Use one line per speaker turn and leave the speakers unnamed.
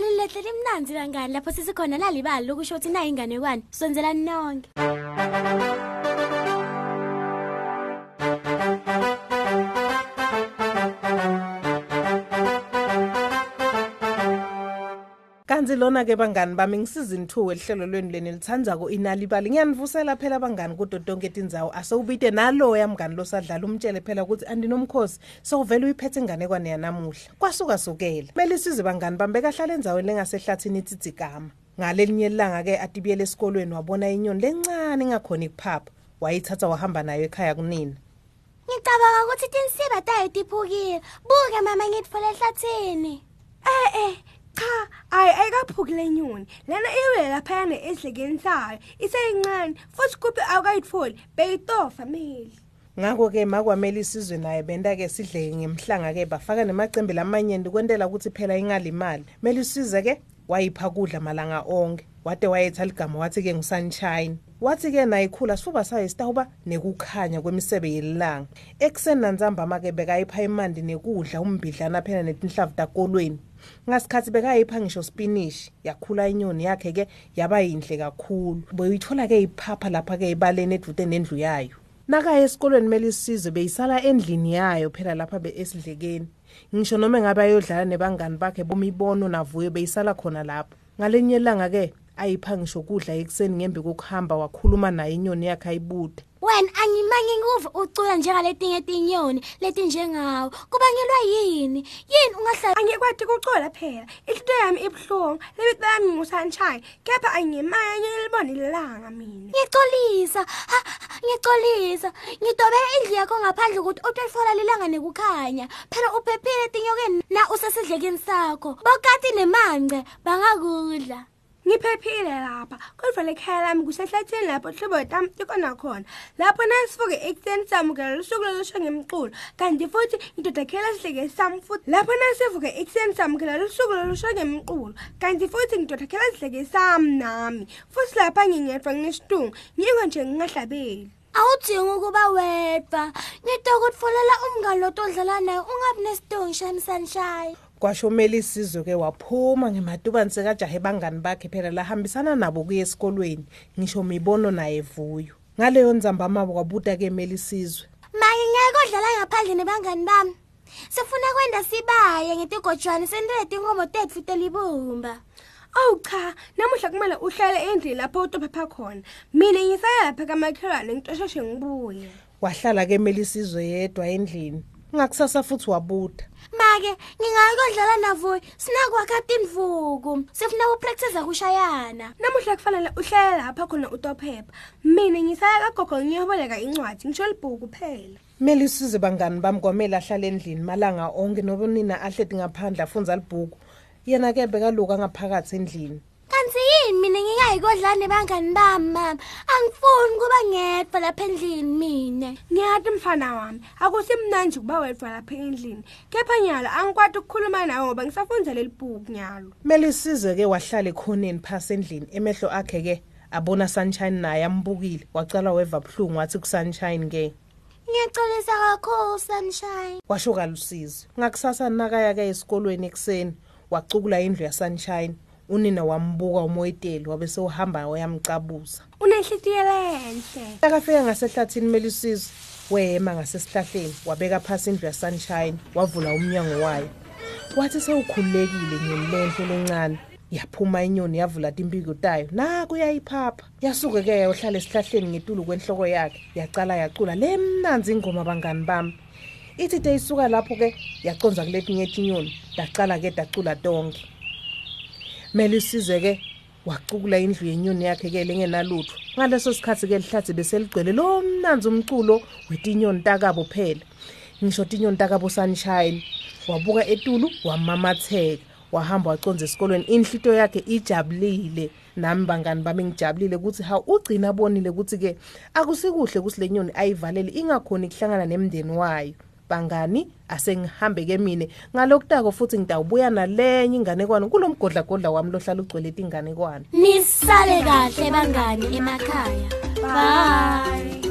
sizohlala imnanzi kangani lapho sisikhona lalibali lokusho ukuthi nayi inganekwane sonzelani nonke.
Kanti lona ke bangani bami ngisizini 2 elihlelo lweni leni lithandzako inali bali. Ngiyanivusela phela bangani kudo tonke tindzawo asewubite naloya mngani losadlala umtshele phela ukuthi andinomkhosi sowuvele uyiphethe inganekwane yanamuhla. Kwasuka sukela kumele size bangani bami bekahlala enzaweni lengasehlathini itsitsigama ngalelinye ilanga ke atibiyele esikolweni wabona inyoni lencane ingakhona ikuphapha wayithatha wahamba nayo ekhaya kunina.
Ngicabanga ukuthi tinsiba tayo tiphukile. Buke mama ngitfola ehlathini.
Eh eh. Ayi ayikaphuki lenyoni lena iwe laphayana esidlekeni sayo iseyincane futhi kuphi awukayitfoli beyitofa meli
ngakho-ke makwamele isizwe naye benta-ke sidleke ngemhlanga-ke bafaka nemacembe lamanyenti kwentela ukuthi phela ingalimali. Mele isize-ke wayipha kudla malanga onke. Wade wayetha ligama wathi-ke ngusunshine. Wathi-ke naye ikhula sifuba sayo sitawuba nekukhanya kwemisebe yelilanga ekuseni nantsambama-ke bekayipha imandi nekudla umbidlana phela netinhlavu takolweni ngasikhathi bekayipha ngisho spinishi yakhula inyoni yakhe-ke yaba yinhle kakhulu. Beyithola-ke iphapha lapha-ke ibaleni edvute nendlu yayo. Nakaya esikolweni kumele isizwe beyisala endlini yayo phela lapha be esidlekeni. Ngisho noma engabe ayodlala nebangani bakhe bumibono navuyo beyisala khona lapho. Ngalenye ilanga-ke ayipha ngisho kudla ekuseni ngembi kokuhamba wakhuluma naye inyoni yakhe ayibude
wena angimange nguve ucula njengaletinye tinyoni letinjengawo kubangelwa yini? Yini ungahlala?
Angikwati kucola phela. Inhliziyo yami ibuhlungu lebito lami ngusunshine kepha angimanye ngilibone ilanga mina.
Ngicolisa ha, ngicolisa. Ngidobe indlu yakho ngaphandle ukuthi utolifola lilanga nekukhanya. Phela uphephile tinyokeni na usesidlekeni sakho? Bokati nemance bangakudla.
Ngiphephile lapha kodwa lekhaya lami kusehlathini lapho hlobo tami tikona khona. Lapho nasifuke ekuseni samukela lusuku lolusho ngemculo kanti futhi ngidodakhela sihleke sami futhi. Lapho nasivuke ekuseni samukela lusuku lolusho ngemculo kanti futhi ngidodakhela sihleke sami nami. Futhi lapha ngingedwa nginestungu ngikho nje ngingahlabeli.
Awudingi ukuba wedwa. Ngitokutfolela umngani lotodlala naye ungabi nestongi shami sunshine
kwasho umele isizwe-ke waphuma ngematubani sekajahe bangani bakhe phela lahambisana nabo kuye esikolweni. Ngisho mibono naye vuyo ngaleyo ndzambamabo kwabuta-ke mele isizwe.
Make ngeke odlala ngaphandle nebangani bami. Sifuna kwenda sibaye ngetigojwane sendele tinkomo tetfu telibumba.
Awu cha namuhla kumele uhlale endlini lapho utophepha khona. Mina ngisaya lapha kamakhelwane ngitosheshe ngibuye.
Wahlala-ke mele isizwe yedwa endlini. Ngakusasa futhi wabuda
make ngingake odlala navuyo sinakwakha tindvuku sifuna kupractice kushayana.
Namuhla kufanele uhlale lapha khona utophepha mina ngisaya kagogo ngiyoboleka incwadi. Ngisho libhuku phela
kumele isize bangani bami kwamele ahlale endlini malanga onke noba nina ahleti ngaphandle afunza libhuku. Yena-ke bekaluka ngaphakathi endlini.
Kanti yini mina ngingayikodlala nebangani bami mama? Angifuni kuba ngedwa lapha endlini mina
ngiyati mfana wami akusimnandi ukuba wedwa lapha endlini. Kepha nyalo angikwati ukukhuluma nawe ngoba ngisafunza leli bhuku nyalo.
Kumele isize-ke wahlala ekhoneni phasi endlini emehlo akhe-ke abona sunshine naye ambukile. Wacala weva buhlungu wathi kusunshine-ke
ngiyacolisa kakhulu sunshine.
Washo kalusizi. Ngakusasa nakaya-ke esikolweni ekuseni wacukula indlu yasunshine. Unina wambuka umoyiteli wabe sewuhamba wayamcabuza.
Unenhliziyo lenhle
akafika ngasehlathini kumele usizo wema ngasesihlahleni wabeka phasi indlu yasunshine wavula umnyango wayo. Wathi sewukhululekile ngelenhle lencane yaphuma inyoni yavula timpiko tayo. Naku yayiphapha. Yasuke-ke yayohlala esihlahleni ngetulu kwenhloko yakhe yacala yacula. Le mnanzi ingoma bangani bami? Ithi te isuka lapho-ke yaconza kuletinye tinyoni dacala-ke dacula tonke. Mele isize-ke wacukula indlu yenyoni yakhe-ke lengenalutho. Ngaleso sikhathi-ke lihlathi beseligcwele lo mnanzi umculo wetinyoni takabo phela. Ngisho tinyoni takabo sunshine. Wabuka etulu wamamatheka wahamba waconza esikolweni. Inhlito yakhe ijabulile. Nami bangani bami ngijabulile ukuthi hawu ugcina abonile ukuthi-ke akusikuhle ukuthi le nyoni ayivalele ingakhoni kuhlangana nemndeni wayo. Bangani asengihambe-ke mine ngalokutako futhi ngitawubuya nalenye inganekwane kulo mgodlagodla wami lohlala ugcwele tinganekwane
nisale kahle bangani emakhaya. Bye.